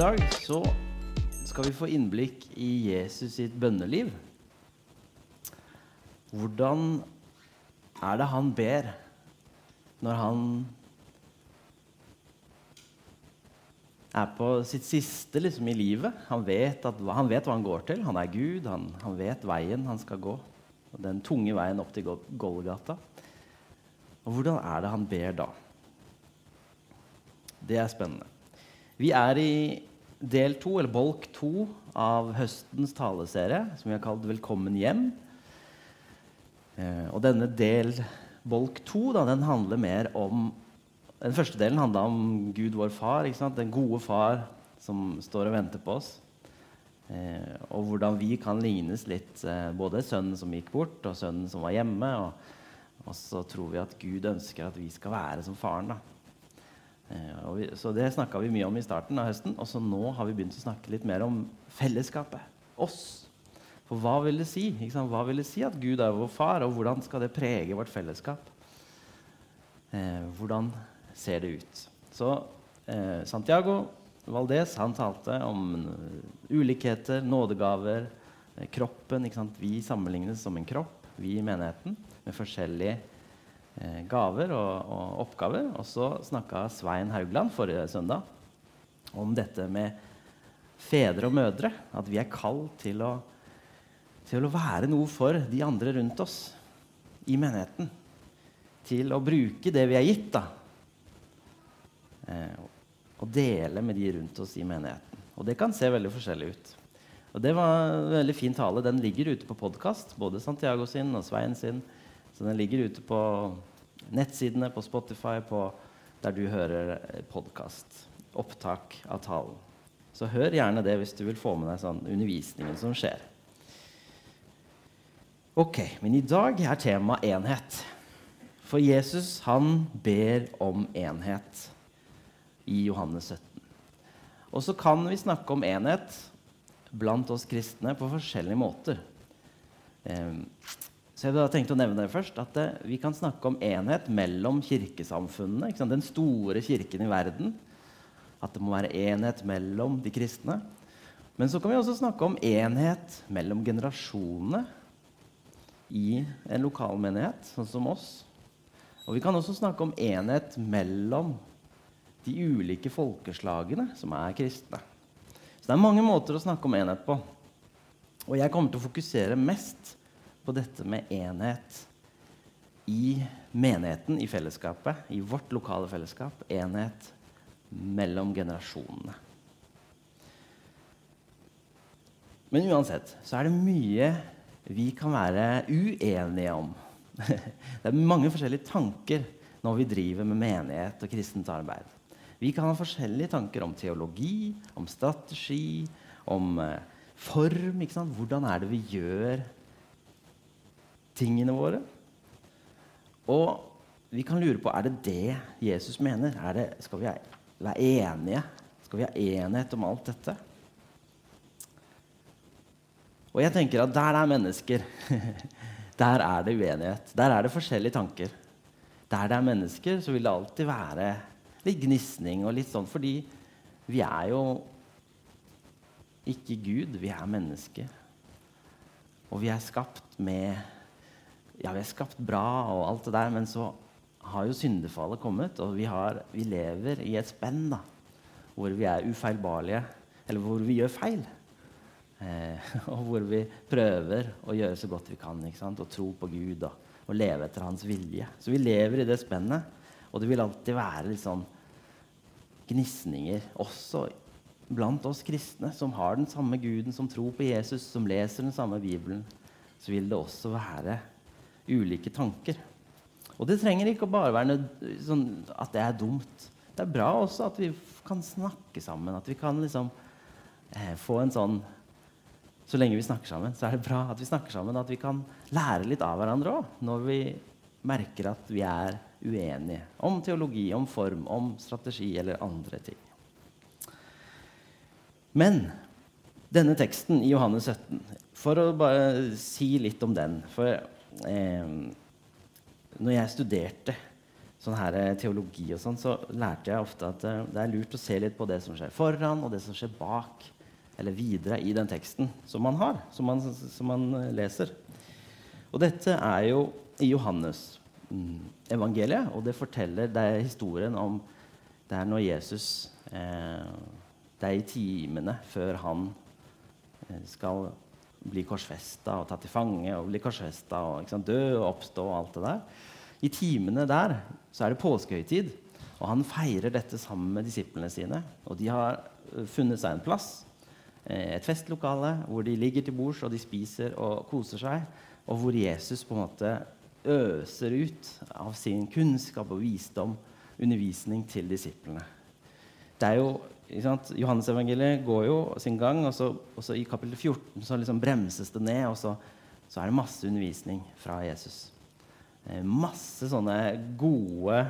dag så skal vi få innblikk i Jesus sitt bønneliv. Hvordan er det han ber når han er på sitt siste liksom, i livet? Han vet, at, han vet, hva han går til. Han er Gud. Han, han vet veien han skal gå. Den tunge veien opp til Golgata. Og hvordan er det han ber da? Det er spennende. Vi er i del to, eller bolk to, av høstens taleserie, som vi har kalt 'Velkommen hjem'. Eh, og denne del, bolk to, da, den handler mer om Den første delen handla om Gud, vår far. Den gode far som står og venter på oss. Eh, og hvordan vi kan lignes litt. Eh, både sønnen som gikk bort, og sønnen som var hjemme. Og, og så tror vi at Gud ønsker at vi skal være som faren. da. Eh, vi, så det snakka vi mye om i starten av høsten. Og så nå har vi begynt å snakke litt mer om fellesskapet. Oss. For hva vil det si? Hva vil det si at Gud er vår far, og hvordan skal det prege vårt fellesskap? Eh, hvordan ser det ut? Så eh, Santiago Valdez han talte om eh, ulikheter, nådegaver, eh, kroppen. Vi sammenlignes som en kropp, vi i menigheten, med forskjellige gaver og, og, oppgaver. Og så snakka Svein Haugland forrige søndag om dette med fedre og mødre. At vi er kalt til å, til å være noe for de andre rundt oss i menigheten. Til å bruke det vi er gitt, da. Eh, og dele med de rundt oss i menigheten. Og det kan se veldig forskjellig ut. Og det var en veldig fin tale. Den ligger ute på podkast, både Santiago sin og Svein sin. Så den ligger ute på nettsidene, på Spotify, på der du hører podkast. Opptak av talen. Så hør gjerne det hvis du vil få med deg sånn undervisningen som skjer. Ok, Men i dag er temaet enhet. For Jesus han ber om enhet i Johannes 17. Og så kan vi snakke om enhet blant oss kristne på forskjellige måter. Eh, så jeg da tenkte å nevne det først, at eh, Vi kan snakke om enhet mellom kirkesamfunnene. Den store kirken i verden. At det må være enhet mellom de kristne. Men så kan vi også snakke om enhet mellom generasjonene i en lokalmenighet, sånn som oss. Og vi kan også snakke om enhet mellom de ulike folkeslagene som er kristne. Så det er mange måter å snakke om enhet på. Og jeg kommer til å fokusere mest på dette med enhet i menigheten, i fellesskapet, i vårt lokale fellesskap. Enhet mellom generasjonene. Men uansett så er det mye vi kan være uenige om. Det er mange forskjellige tanker når vi driver med menighet og kristent arbeid. Vi kan ha forskjellige tanker om teologi, om strategi, om eh, form. Hvordan er det vi gjør tingene våre. Og vi kan lure på er det det Jesus mener. Det, skal vi være enige? Skal vi ha enighet om alt dette? Og jeg tenker at der det er mennesker, der er det uenighet. Der er det forskjellige tanker. Der det er mennesker, så vil det alltid være litt gnisning og litt sånn fordi vi er jo ikke Gud, vi er mennesker. Og vi er skapt med ja, vi er skapt bra og alt det der, men så har jo syndefallet kommet, og vi, har, vi lever i et spenn da, hvor vi er ufeilbarlige, eller hvor vi gjør feil. Eh, og hvor vi prøver å gjøre så godt vi kan og tro på Gud og, og, leve etter Hans vilje. Så vi lever i det spennet, og det vil alltid være litt sånn gnisninger også blant oss kristne som har den samme Guden, som tror på Jesus, som leser den samme Bibelen. Så vil det også være ulike tanker. Og det trenger ikke bare være sånn at det er dumt. Det er bra også at vi kan snakke sammen. At vi kan liksom eh, få en sånn Så lenge vi snakker sammen, så er det bra at vi snakker sammen. At vi kan lære litt av hverandre òg når vi merker at vi er uenige om teologi, om form, om strategi eller andre ting. Men denne teksten i Johannes 17, for å bare si litt om den For når jeg studerte sånn her eh, teologi og sånn, så lærte jeg ofte at eh, det er lurt å se litt på det som skjer foran, og det som skjer bak, eller videre i den teksten som man har, som man, som man eh, leser. Og dette er jo i Johannes mm, evangeliet, og det forteller Det er historien om Det er når Jesus eh, Det er i timene før han skal bli korsfesta og tatt til fange og bli korsfesta og sant, dø og oppstå og alt det der. I timene der så er det påskehøytid, og han feirer dette sammen med disiplene sine. Og de har eh, funnet seg en plass, eh, et festlokale, hvor de ligger til bords og de spiser og koser seg, og hvor Jesus på en måte øser ut av sin kunnskap og visdom, undervisning til disiplene. Det er jo Johannes-evangeliet går jo sin gang, og så, og så i kapittel 14 så liksom bremses det ned, og så, så, er det masse undervisning fra Jesus. Eh, masse sånne gode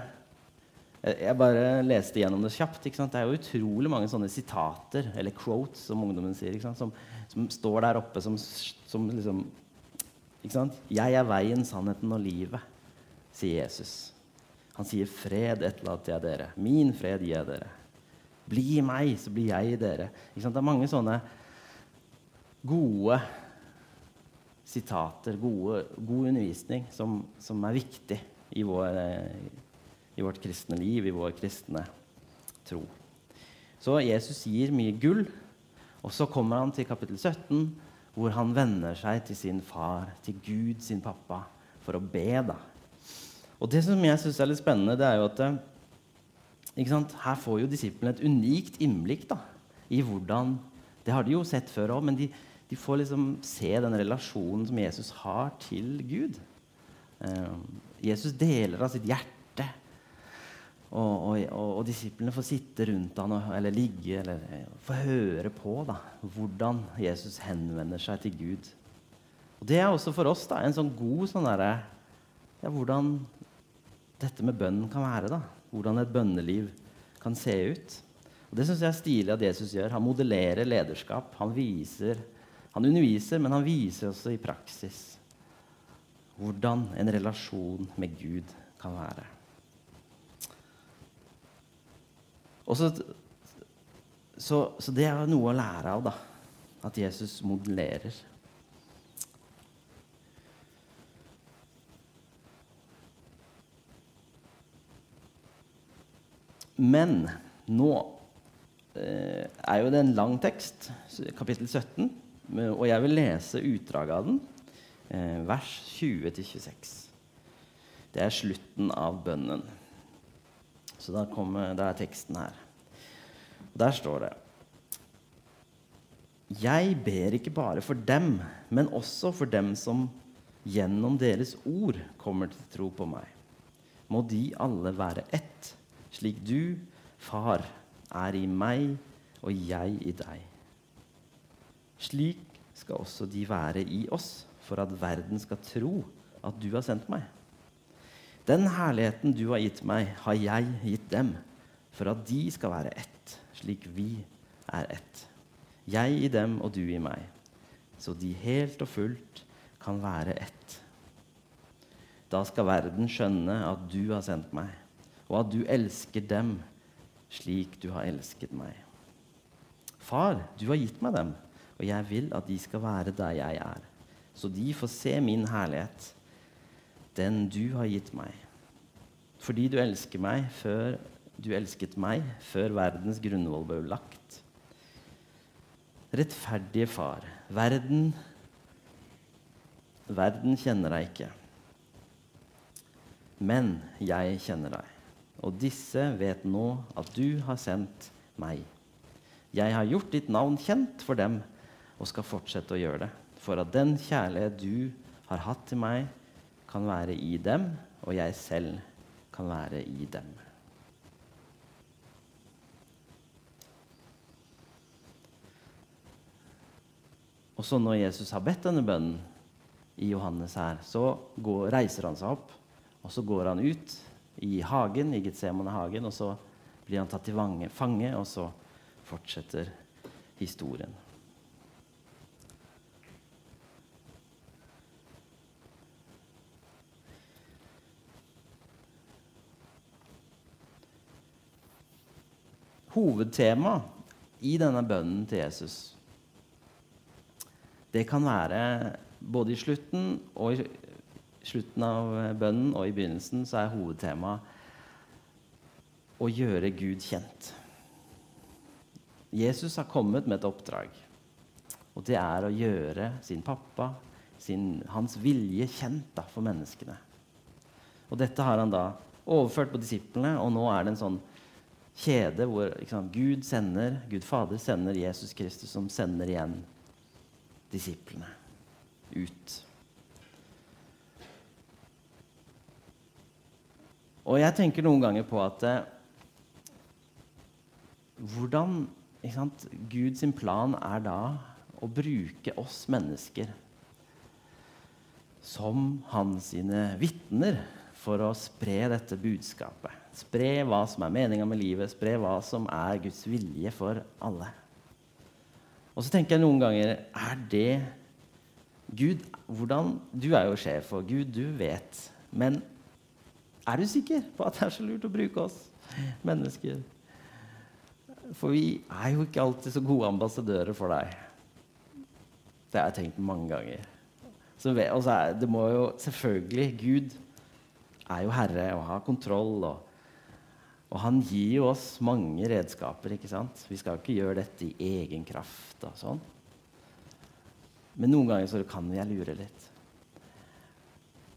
jeg bare leste gjennom det kjapt. Det er jo utrolig mange sånne sitater, eller quotes, som ungdommen sier, som, som, står der oppe som, som liksom 'Jeg er veien, sannheten og livet', sier Jesus. Han sier 'fred etterlater jeg dere'. Min fred gir jeg dere. Bli i meg, så blir jeg i dere. Det er mange sånne gode sitater, gode, god undervisning, som, som er viktig i, vår, i, vårt kristne liv, i vår kristne tro. Så Jesus gir mye gull, og så kommer han til kapittel 17, hvor han vender seg til sin far, til Gud, sin pappa, for å be. da. Og det som jeg syns er litt spennende, det er jo at her får jo disiplene et unikt innblikk da, i hvordan Det har de jo sett før òg, men de, de, får liksom se den relasjonen som Jesus har til Gud. Eh, Jesus deler av sitt hjerte. Og, og, og, og, disiplene får sitte rundt han eller ligge eller eh, få høre på da, hvordan Jesus henvender seg til Gud. Og Det er også for oss da, en sånn god sånn derre ja, Hvordan dette med bønnen kan være. da hvordan et bønneliv kan se ut. Og Det syns jeg er stilig at Jesus gjør. Han modellerer lederskap. Han, viser, han underviser, men han viser også i praksis hvordan en relasjon med Gud kan være. Så, så, så, det er noe å lære av, da. At Jesus modellerer. Men nå eh, er jo det en lang tekst, kapittel 17, og jeg vil lese utdraget av den, eh, vers 20-26. Det er slutten av bønnen. Så da, kommer, da er teksten her. Der står det Jeg ber ikke bare for dem, men også for dem som gjennom deres ord kommer til tro på meg. Må de alle være ett slik du, Far, er i meg og jeg i deg. Slik skal også de være i oss, for at verden skal tro at du har sendt meg. Den herligheten du har gitt meg, har jeg gitt dem, for at de skal være ett, slik vi er ett. Jeg i dem og du i meg, så de helt og fullt kan være ett. Da skal verden skjønne at du har sendt meg og at du elsker dem slik du har elsket meg. Far, du har gitt meg dem, og jeg vil at de skal være der jeg er, så de får se min herlighet, den du har gitt meg. Fordi du elsker meg før du elsket meg før verdens grunnvoll ble lagt. Rettferdige Far, verden Verden kjenner deg ikke, men jeg kjenner deg og disse vet nå at du har sendt meg. Jeg har gjort ditt navn kjent for dem og skal fortsette å gjøre det, for at den kjærlighet du har hatt til meg, kan være i dem, og jeg selv kan være i dem. Og så når Jesus har bedt denne bønnen i Johannes her, så går, reiser han seg opp, og så går han ut i hagen, i Getsemane-hagen. Og så blir han tatt til fange, og så fortsetter historien. Hovedtema i denne bønnen til Jesus det kan være både i slutten og i slutten av bønnen og i begynnelsen så er hovedtemaet å gjøre Gud kjent. Jesus har kommet med et oppdrag. Og det er å gjøre sin pappa, sin, hans vilje, kjent da, for menneskene. Og dette har han da overført på disiplene, og nå er det en sånn kjede hvor sant, Gud sender, Gud Fader sender Jesus Kristus, som sender igjen disiplene ut. Og jeg tenker noen ganger på at eh, hvordan sant, Guds plan er da å bruke oss mennesker som hans sine vitner for å spre dette budskapet. Spre hva som er meninga med livet, spre hva som er Guds vilje for alle. Og så tenker jeg noen ganger Er det Gud, hvordan, Du er jo sjef, og Gud, du vet. Men er du sikker på at det er så lurt å bruke oss mennesker? For vi er jo ikke alltid så gode ambassadører for deg. Det har jeg tenkt mange ganger. Så er, det må jo selvfølgelig Gud er jo herre og har kontroll. Og, og, han gir jo oss mange redskaper. ikke sant? Vi skal jo ikke gjøre dette i egen kraft. og sånn. Men noen ganger så kan jeg lure litt.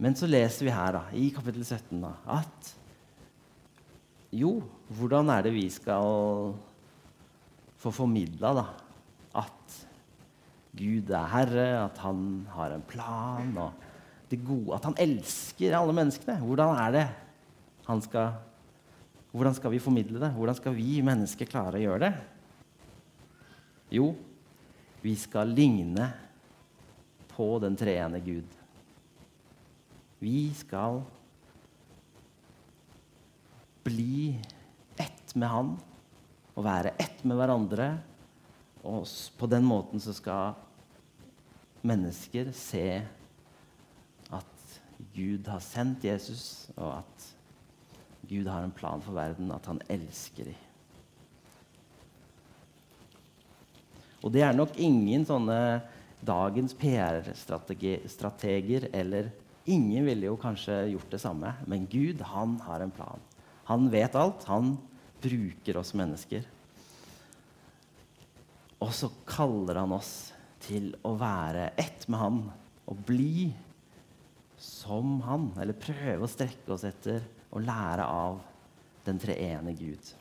Men så leser vi her da, i kapittel 17 da, at jo, hvordan er det vi skal få formidla at Gud er herre, at han har en plan, og det gode, at han elsker alle menneskene. Hvordan er det han skal Hvordan skal vi formidle det? Hvordan skal vi mennesker klare å gjøre det? Jo, vi skal ligne på den treende Gud. Vi skal bli ett med Han og være ett med hverandre. Og på den måten så skal mennesker se at Gud har sendt Jesus, og at Gud har en plan for verden, at han elsker dem. Og det er nok ingen sånne dagens PR-strateger eller Ingen ville jo kanskje gjort det samme, men Gud han har en plan. Han vet alt. Han bruker oss mennesker. Og så kaller han oss til å være ett med han og bli som han. Eller prøve å strekke oss etter og lære av den treene Gud.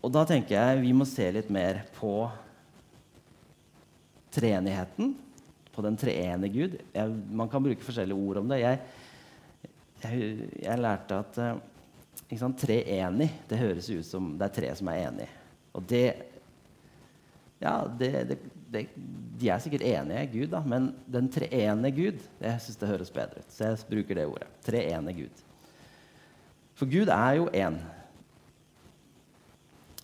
Og da tenker jeg vi må se litt mer på treenigheten. På den treene Gud. Jeg, man kan bruke forskjellige ord om det. Jeg, jeg, jeg lærte at tre treenig det høres ut som det er tre som er enige. Og det Ja, det, det, det, de er sikkert enige, Gud, da, men den treene Gud jeg synes det høres bedre ut. Så jeg bruker det ordet. Treene Gud. For Gud er jo én.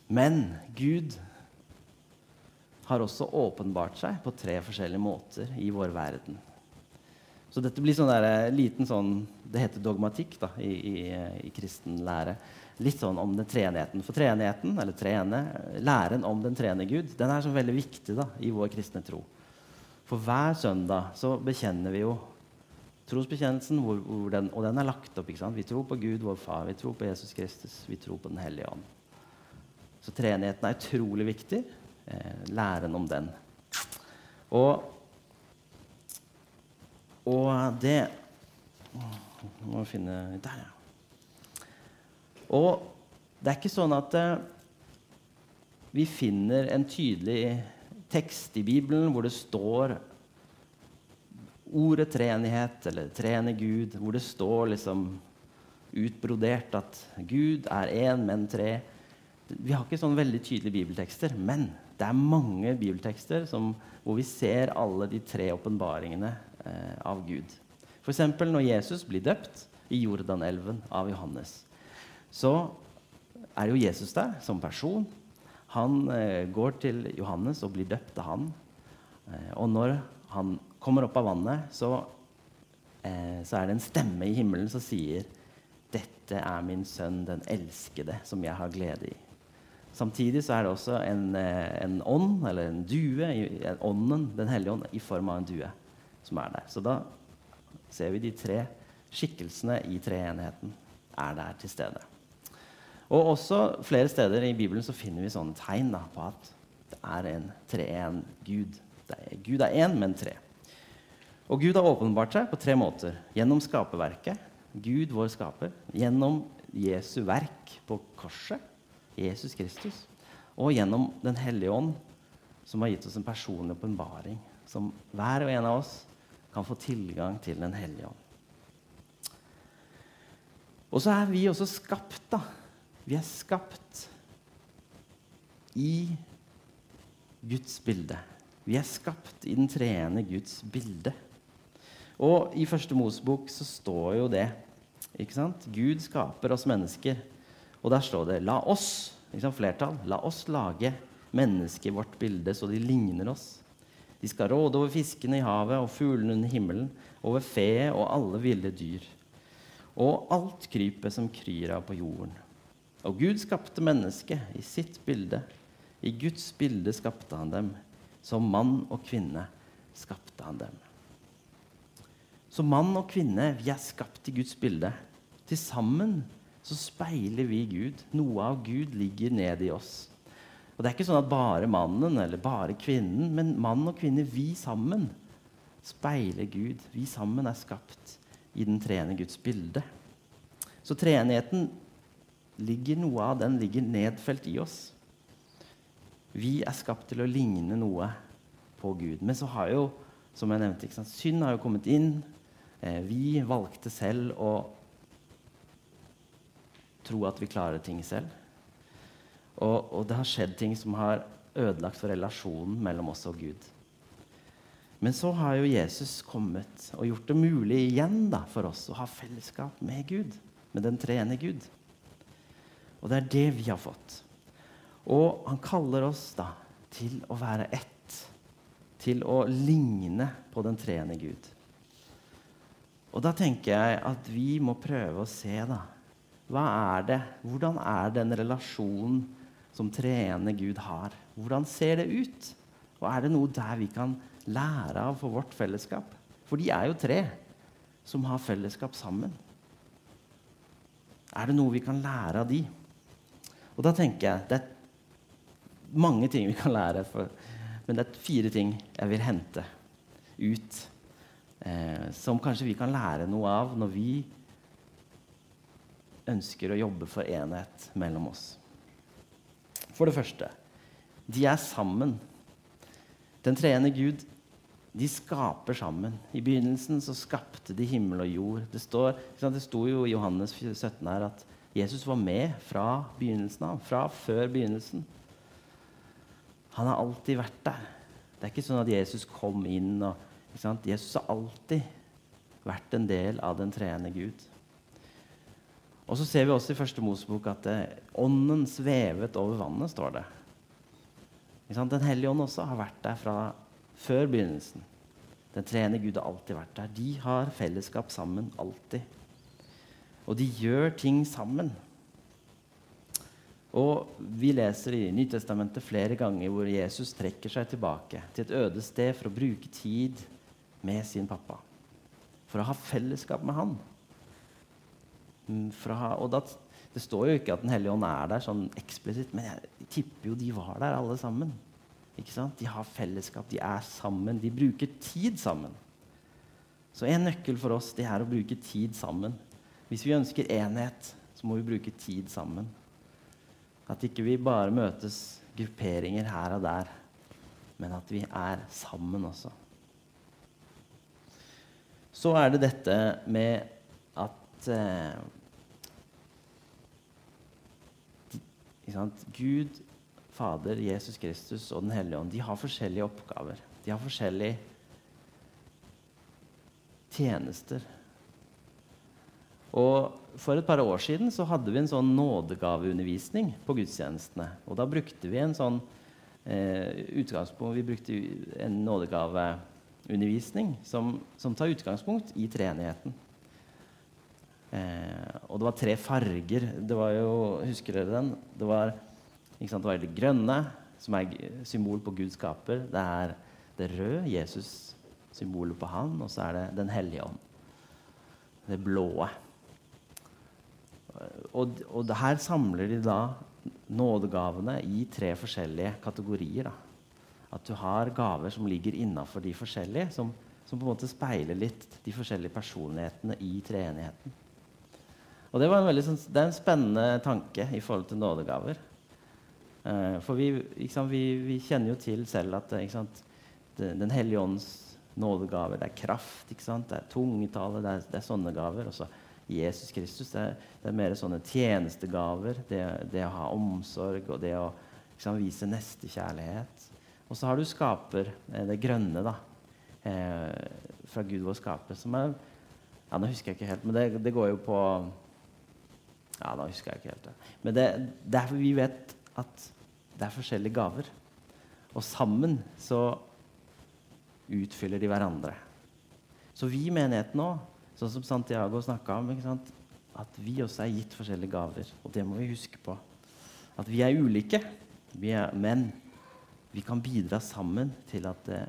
Men Gud har også åpenbart seg på tre forskjellige måter i vår verden. Så dette blir sånn der, eh, liten sånn Det heter dogmatikk da, i, i, i, kristen lære. Litt sånn om den treenigheten. For treenigheten, eller treene, læren om den treende Gud, den er så veldig viktig da, i vår kristne tro. For hver søndag så bekjenner vi jo trosbekjennelsen, hvor, hvor den, og den er lagt opp. Vi tror på Gud, vår Far. Vi tror på Jesus Kristus. Vi tror på Den hellige ånd. Så treenigheten er utrolig viktig. Eh, læren om den. Og og det Må vi finne Der, ja. Og det er ikke sånn at uh, vi finner en tydelig tekst i Bibelen hvor det står ordet treenighet eller treende Gud, hvor det står liksom utbrodert at Gud er én, men tre. Vi har ikke sånn veldig tydelige bibeltekster, men det er mange bibeltekster som, hvor vi ser alle de tre åpenbaringene eh, av Gud. F.eks. når Jesus blir døpt i Jordanelven av Johannes. Så er jo Jesus der som person. Han eh, går til Johannes og blir døpt av han. Eh, og når han kommer opp av vannet, så, eh, så, er det en stemme i himmelen som sier 'Dette er min sønn, den elskede, som jeg har glede i'. Samtidig så er det også en, eh, en ånd, eller en due, ånden, Den hellige ånd, i form av en due, som er der. Så da ser vi de tre skikkelsene i treenheten er der til stede. Og også flere steder i Bibelen så finner vi sånne tegn da, på at det er en treen Gud. Er, Gud er én, men tre. Og Gud har åpenbart seg på tre måter. Gjennom skaperverket, Gud vår skaper. Gjennom Jesu verk på korset, Jesus Kristus. Og gjennom Den hellige ånd, som har gitt oss en personlig åpenbaring. Som hver og en av oss kan få tilgang til Den hellige ånd. Og så er vi også skapt, da. Vi er skapt i Guds bilde. Vi er skapt i den treende Guds bilde. Og i første Mosebok så står jo det. ikke sant? Gud skaper oss mennesker. Og der står det 'la oss', liksom flertall, 'la oss lage mennesket i vårt bilde så de ligner oss'. De skal råde over fiskene i havet og fuglene under himmelen, over fe og alle ville dyr. Og alt krypet som kryr av på jorden. Og Gud skapte mennesket i sitt bilde. I Guds bilde skapte han dem. Som mann og kvinne skapte han dem. Så mann og kvinne, vi er skapt i Guds bilde. Til sammen så speiler vi Gud. Noe av Gud ligger ned i oss. Og det er ikke sånn at bare mannen eller bare kvinnen, men mann og kvinne, vi sammen, speiler Gud. Vi sammen er skapt i den treende Guds bilde. Så treenigheten ligger noe av den ligger nedfelt i oss. Vi er skapt til å ligne noe på Gud. Men så har jo, som jeg nevnte, synd har jo kommet inn. Eh, vi valgte selv å tro at vi klarer ting selv. Og, og, det har skjedd ting som har ødelagt for relasjonen mellom oss og Gud. Men så har jo Jesus kommet og gjort det mulig igjen da, for oss å ha fellesskap med Gud. Med den treende Gud. Og det er det vi har fått. Og han kaller oss da til å være ett. Til å ligne på den treende Gud. Og da tenker jeg at vi må prøve å se, da. Hva er det? Hvordan er den relasjonen som treende Gud har? Hvordan ser det ut? Og er det noe der vi kan lære av for vårt fellesskap? For de er jo tre som har fellesskap sammen. Er det noe vi kan lære av de? Og da tenker jeg det er mange ting vi kan lære, for, men det er fire ting jeg vil hente ut eh, som kanskje vi kan lære noe av når vi ønsker å jobbe for enhet mellom oss. For det første de er sammen. Den treende Gud de skaper sammen. I begynnelsen så skapte de himmel og jord. Det, står, det sto jo i Johannes 17 her at Jesus var med fra begynnelsen av. Fra før begynnelsen. Han har alltid vært der. Det er ikke sånn at Jesus kom inn og Jesus har alltid vært en del av den treende Gud. Og så ser vi også i første Mosebok at eh, ånden svevet over vannet, står det. Den hellige ånd også har vært der fra før begynnelsen. Den treende Gud har alltid vært der. De har fellesskap sammen alltid. Og de gjør ting sammen. Og Vi leser i Nytestamentet flere ganger hvor Jesus trekker seg tilbake til et øde sted for å bruke tid med sin pappa. For å ha fellesskap med han. Ha, og da, det står jo ikke at Den hellige ånd er der sånn eksplisitt, men jeg tipper jo de var der alle sammen. Ikke sant? De har fellesskap, de er sammen, de bruker tid sammen. Så en nøkkel for oss det er å bruke tid sammen. Hvis vi ønsker enhet, så må vi bruke tid sammen. At ikke vi bare møtes grupperinger her og der, men at vi er sammen også så er det dette med at eh, Gud, Fader, Jesus Kristus og Den hellige ånd de har forskjellige oppgaver. De har forskjellige tjenester. Og For et par år siden så hadde vi en sånn nådegaveundervisning på gudstjenestene. Og da brukte vi en sånn eh, utgangspunkt Vi brukte en nådegaveundervisning som, som tar utgangspunkt i treenigheten. Eh, og det var tre farger. Det var jo, Husker dere den? Det var, ikke sant, det var det grønne, som er symbol på Gud skaper. Det er det røde, Jesus, symbolet på han. Og så er det Den hellige ånd. Det blåe. Og, og her samler de da nådegavene i tre forskjellige kategorier. Da. At du har gaver som ligger innafor de forskjellige, som, som, på en måte speiler litt de forskjellige personlighetene i treenigheten. Og det, veldig, sånn, det, er en spennende tanke i forhold til nådegaver. Eh, for vi, sant, vi, vi, kjenner jo til selv at det, Den hellige ånds nådegaver, det er kraft, det er tungetale, det er, det er sånne gaver. Og så Jesus Kristus. Det er, det er mer sånne tjenestegaver. Det, å ha omsorg og det å sant, vise nestekjærlighet. Og så har du skaper, eh, det grønne, da. Eh, fra Gud vår skaper, som er ja, Nå husker jeg ikke helt, men det går jo på Ja, nå husker jeg ikke helt det. Men det, er, vi vet at det er forskjellige gaver. Og sammen så utfyller de hverandre. Så vi i menigheten nå Sånn som Santiago snakka om. At vi også er gitt forskjellige gaver. Og det må vi huske på. At vi er ulike, vi er, men vi kan bidra sammen til at det,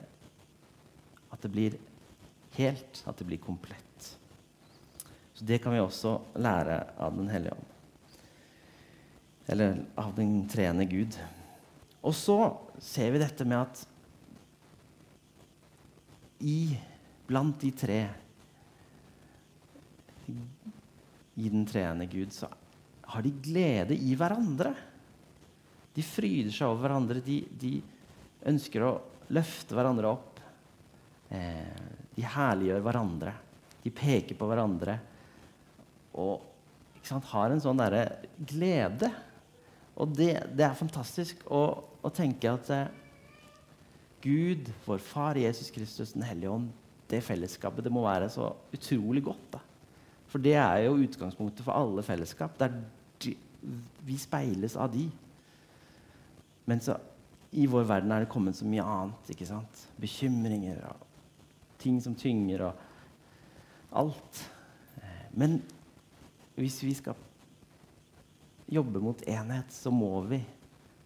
at det blir helt, at det blir komplett. Så det kan vi også lære av Den hellige ånd. Eller av den treende Gud. Og så ser vi dette med at i, blant de tre i den treende Gud, så har de glede i hverandre. De fryder seg over hverandre. De, de ønsker å løfte hverandre opp. Eh, de herliggjør hverandre. De peker på hverandre. Og sant, har en sånn derre glede. Og det, det, er fantastisk å, å tenke at eh, Gud, vår Far Jesus Kristus, Den hellige ånd, det fellesskapet, det må være så utrolig godt. da. For det er jo utgangspunktet for alle fellesskap. De, vi speiles av de. Men så, i vår verden er det kommet så mye annet. ikke sant? Bekymringer og ting som tynger og alt. Men hvis vi skal jobbe mot enhet, så må vi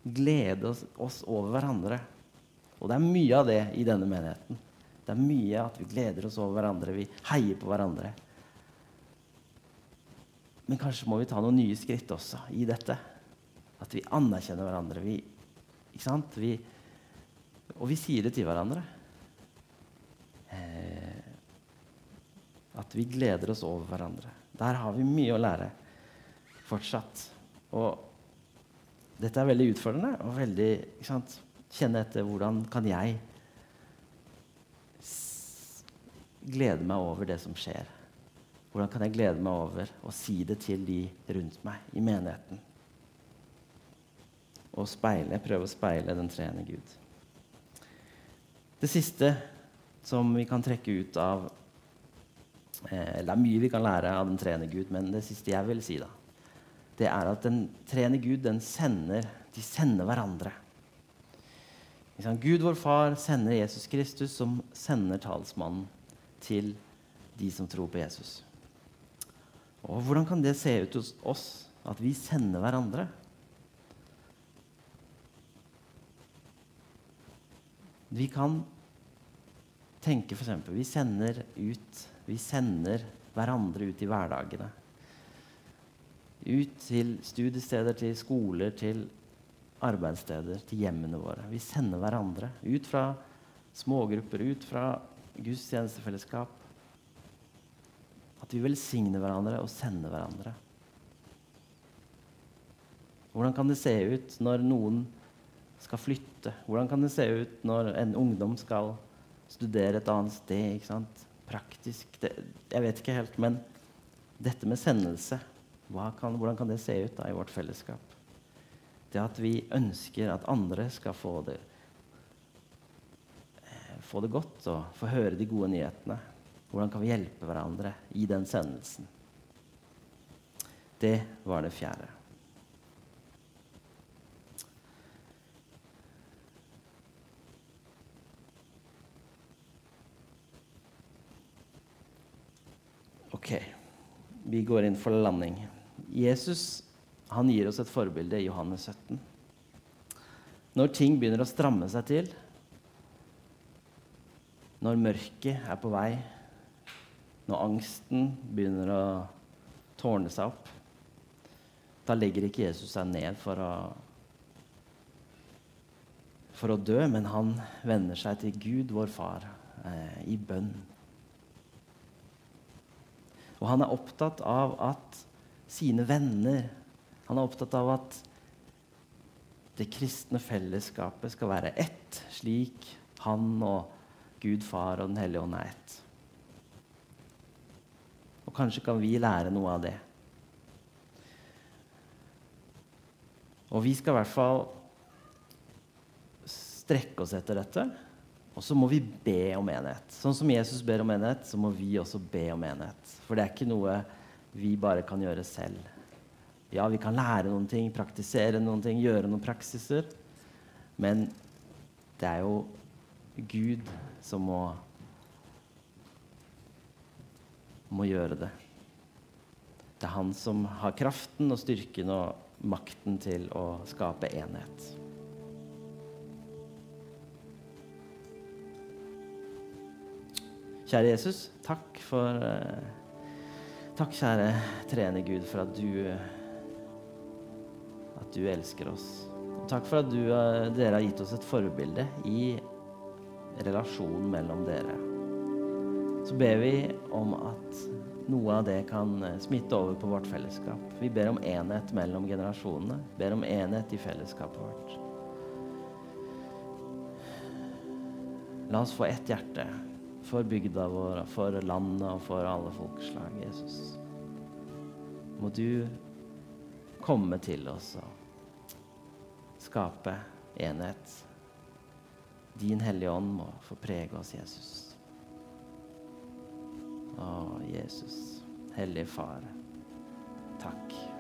glede oss, oss over hverandre. Og det er mye av det i denne menigheten. Det er mye at vi gleder oss over hverandre. Vi heier på hverandre. Men kanskje må vi ta noen nye skritt også i dette. At vi anerkjenner hverandre. Vi, ikke sant? Vi, og vi sier det til hverandre. Eh, at vi gleder oss over hverandre. Der har vi mye å lære fortsatt. Og dette er veldig utfordrende og veldig? Kjenne etter hvordan kan jeg glede meg over det som skjer. Hvordan kan jeg glede meg over å si det til de rundt meg i menigheten? Og speile, prøve å speile den treende Gud. Det siste som vi kan trekke ut av Det er mye vi kan lære av den treende Gud, men det siste jeg vil si, da, det er at den treende Gud den sender, de sender hverandre. Gud, vår Far, sender Jesus Kristus, som sender talsmannen til de som tror på Jesus. Og hvordan kan det se ut hos oss at vi sender hverandre? Vi kan tenke f.eks. Vi sender ut Vi sender hverandre ut i hverdagene. Ut til studiesteder, til skoler, til arbeidssteder, til hjemmene våre. Vi sender hverandre ut fra smågrupper, ut fra gudstjenestefellesskap at vi velsigner hverandre og sender hverandre. Hvordan kan det se ut når noen skal flytte? Hvordan kan det se ut når en ungdom skal studere et annet sted? Praktisk det, Jeg vet ikke helt. Men dette med sendelse, kan, hvordan kan det se ut da i vårt fellesskap? Det at vi ønsker at andre skal få det, eh, få det godt og få høre de gode nyhetene. Hvordan kan vi hjelpe hverandre i den sendelsen? Det var det fjerde. Ok. vi går inn for landing. Jesus han gir oss et forbilde i Johannes 17. Når ting begynner å stramme seg til, når mørket er på vei, når angsten begynner å tårne seg opp, da legger ikke Jesus seg ned for å, for å dø, men han vender seg til Gud, vår far, eh, i bønn. Og han er opptatt av at sine venner Han er opptatt av at det kristne fellesskapet skal være ett, slik han og Gud far og Den hellige ånd er ett. Og kanskje kan vi lære noe av det. Og vi skal i hvert fall strekke oss etter dette. Og så må vi be om enhet. Sånn som Jesus ber om enhet, så må vi også be om enhet. For det er ikke noe vi bare kan gjøre selv. Ja, vi kan lære noen ting, praktisere noen ting, gjøre noen praksiser. Men det er jo Gud som må, må gjøre det. Det er han som har kraften og styrken og makten til å skape enhet. Kjære Jesus, takk for uh, Takk, kjære treende Gud, for at du At du elsker oss. Og takk for at du, uh, dere har gitt oss et forbilde i relasjonen mellom dere. Så ber vi om at noe av det kan eh, smitte over på vårt fellesskap. Vi ber om enhet mellom generasjonene. Ber om enhet i fellesskapet vårt. La oss få ett hjerte for bygda vår, for landet og for alle folkeslag, Jesus. Må du komme til oss og skape enhet. Din Hellige Ånd må få prege oss, Jesus. Å, Jesus, Hellige Far, takk.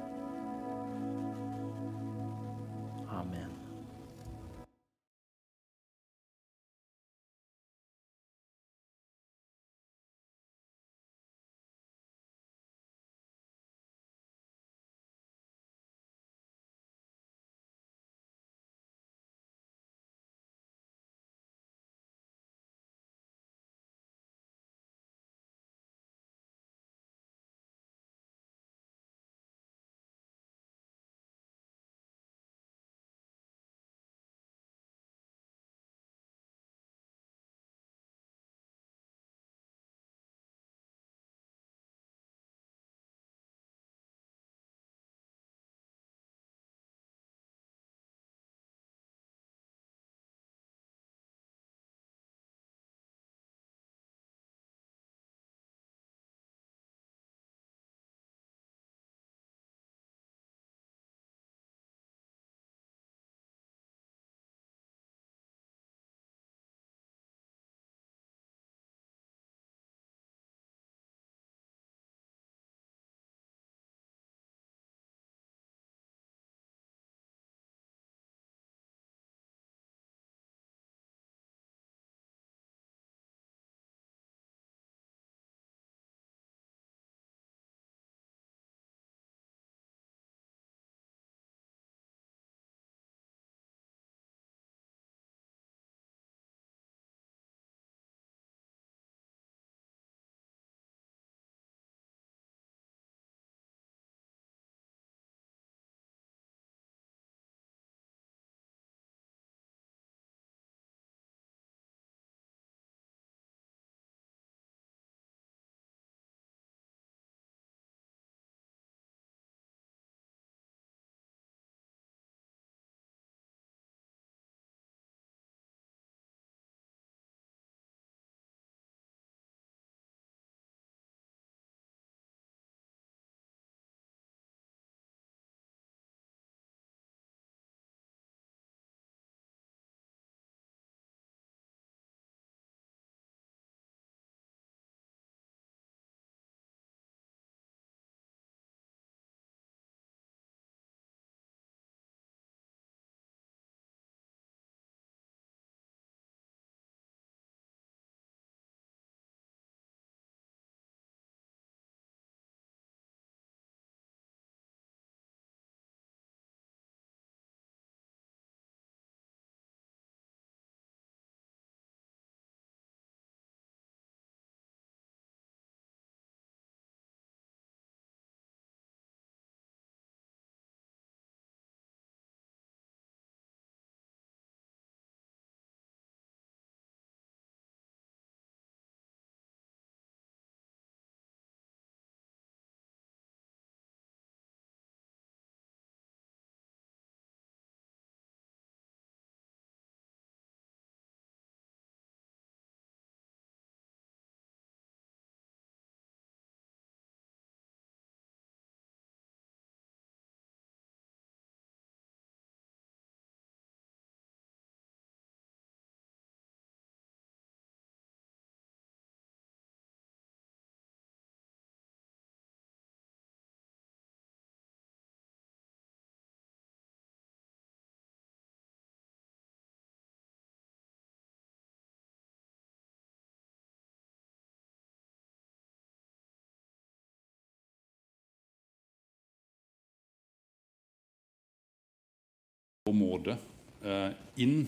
Og måte eh, inn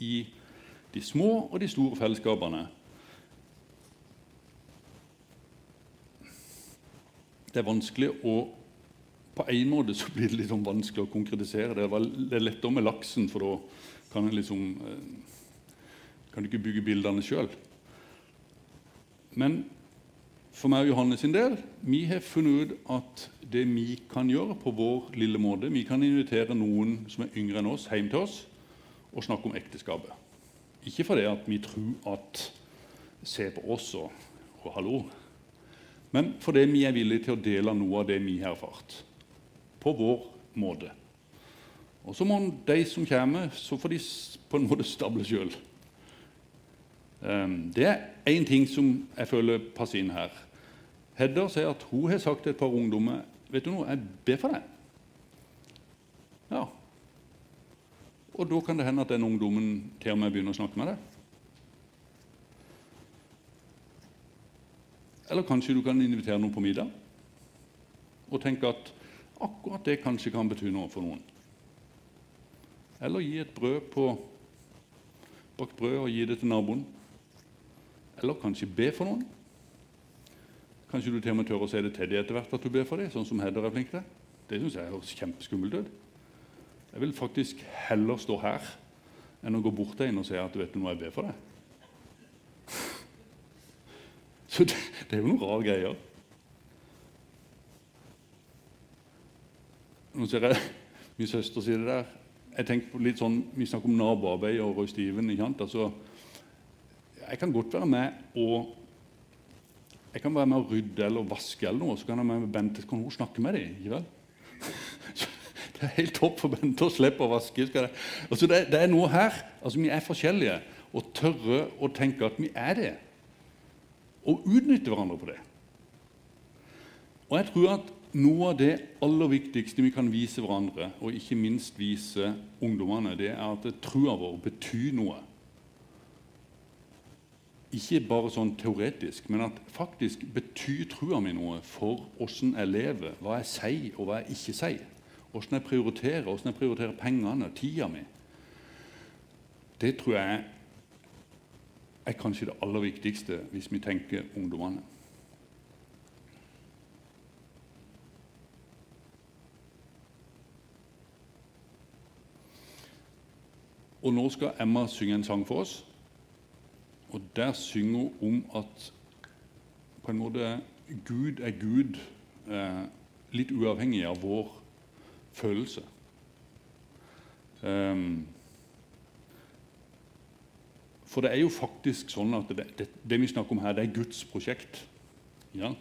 i de små og de store fellesskapene. Det er vanskelig å På en måte så blir det litt sånn vanskelig å konkretisere. Det er lettere med laksen, for da kan en liksom eh, kan du ikke bygge bildene sjøl. Men for meg og Johanne sin del vi har funnet ut at det vi kan gjøre på vår lille måte Vi kan invitere noen som er yngre enn oss, hjem til oss og snakke om ekteskapet. Ikke fordi at vi tror at Se på oss og, og hallo. Men fordi vi er villige til å dele noe av det vi har erfart, på vår måte. Og så må de som kommer, så får de på en måte stable sjøl. Ehm, det er én ting som jeg føler passer inn her. Hedda sier at hun har sagt til et par ungdommer vet du noe, jeg ber for deg. Ja. Og da kan det hende at den ungdommen til og med begynner å snakke med deg. Eller kanskje du kan invitere noen på middag og tenke at akkurat det kanskje kan bety noe for noen. Eller gi et brød på bakt brød og gi det til naboen. Eller kanskje be for noen. Kanskje du til og med tør å si det til dem etter hvert at du ber for dem, sånn som Hedder er flink til. Det syns jeg høres kjempeskummelt ut. Jeg vil faktisk heller stå her enn å gå bort til en og si at vet du noe, jeg ber for deg. Så det, det er jo noen rare greier. Nå ser jeg min søster si det der. Jeg tenker litt sånn, Vi snakker om naboarbeid og Roy Steven. ikke sant? Altså, jeg kan godt være med og jeg kan være med å rydde eller vaske, eller noe, så kan jeg med Bente, kan hun snakke med dem. ikke vel? Det er helt topp for Bente å slippe å vaske. Altså det, det, er noe her. Altså Vi er forskjellige og tørre å tenke at vi er det. Og utnytte hverandre på det. Og jeg tror at noe av det aller viktigste vi kan vise hverandre, og ikke minst vise ungdommene, det er at trua vår betyr noe ikke bare sånn teoretisk, men at faktisk betyr trua mi noe for åssen jeg lever, hva jeg sier og hva jeg ikke sier. Åssen jeg prioriterer, åssen jeg prioriterer pengene, tida mi. Det tror jeg er kanskje det aller viktigste hvis vi tenker ungdommene. Og nå skal Emma synge en sang for oss. Og der synger hun om at på en måte Gud er Gud, eh, litt uavhengig av vår følelse. Um, for det er jo faktisk sånn at det, det, det, vi snakker om her, det er Guds prosjekt. Ja?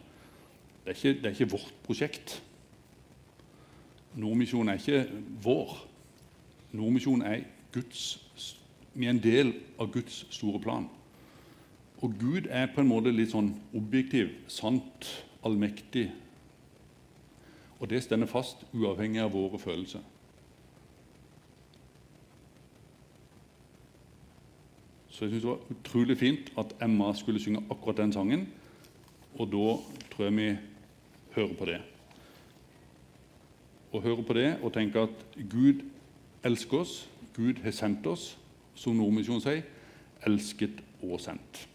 Det, er ikke, det, er ikke, vårt prosjekt. Nordmisjonen er ikke vår. Nordmisjonen er Guds Vi er en del av Guds store plan. Og Gud er på en måte litt sånn objektiv, sant, allmektig. Og det stender fast, uavhengig av våre følelser. Så jeg synes det var utrolig fint at Emma skulle synge akkurat den sangen. Og da tror jeg vi hører på det. Og hører på det og tenker at Gud elsker oss, Gud har sendt oss, som Nordmisjonen sier, elsket og sendt.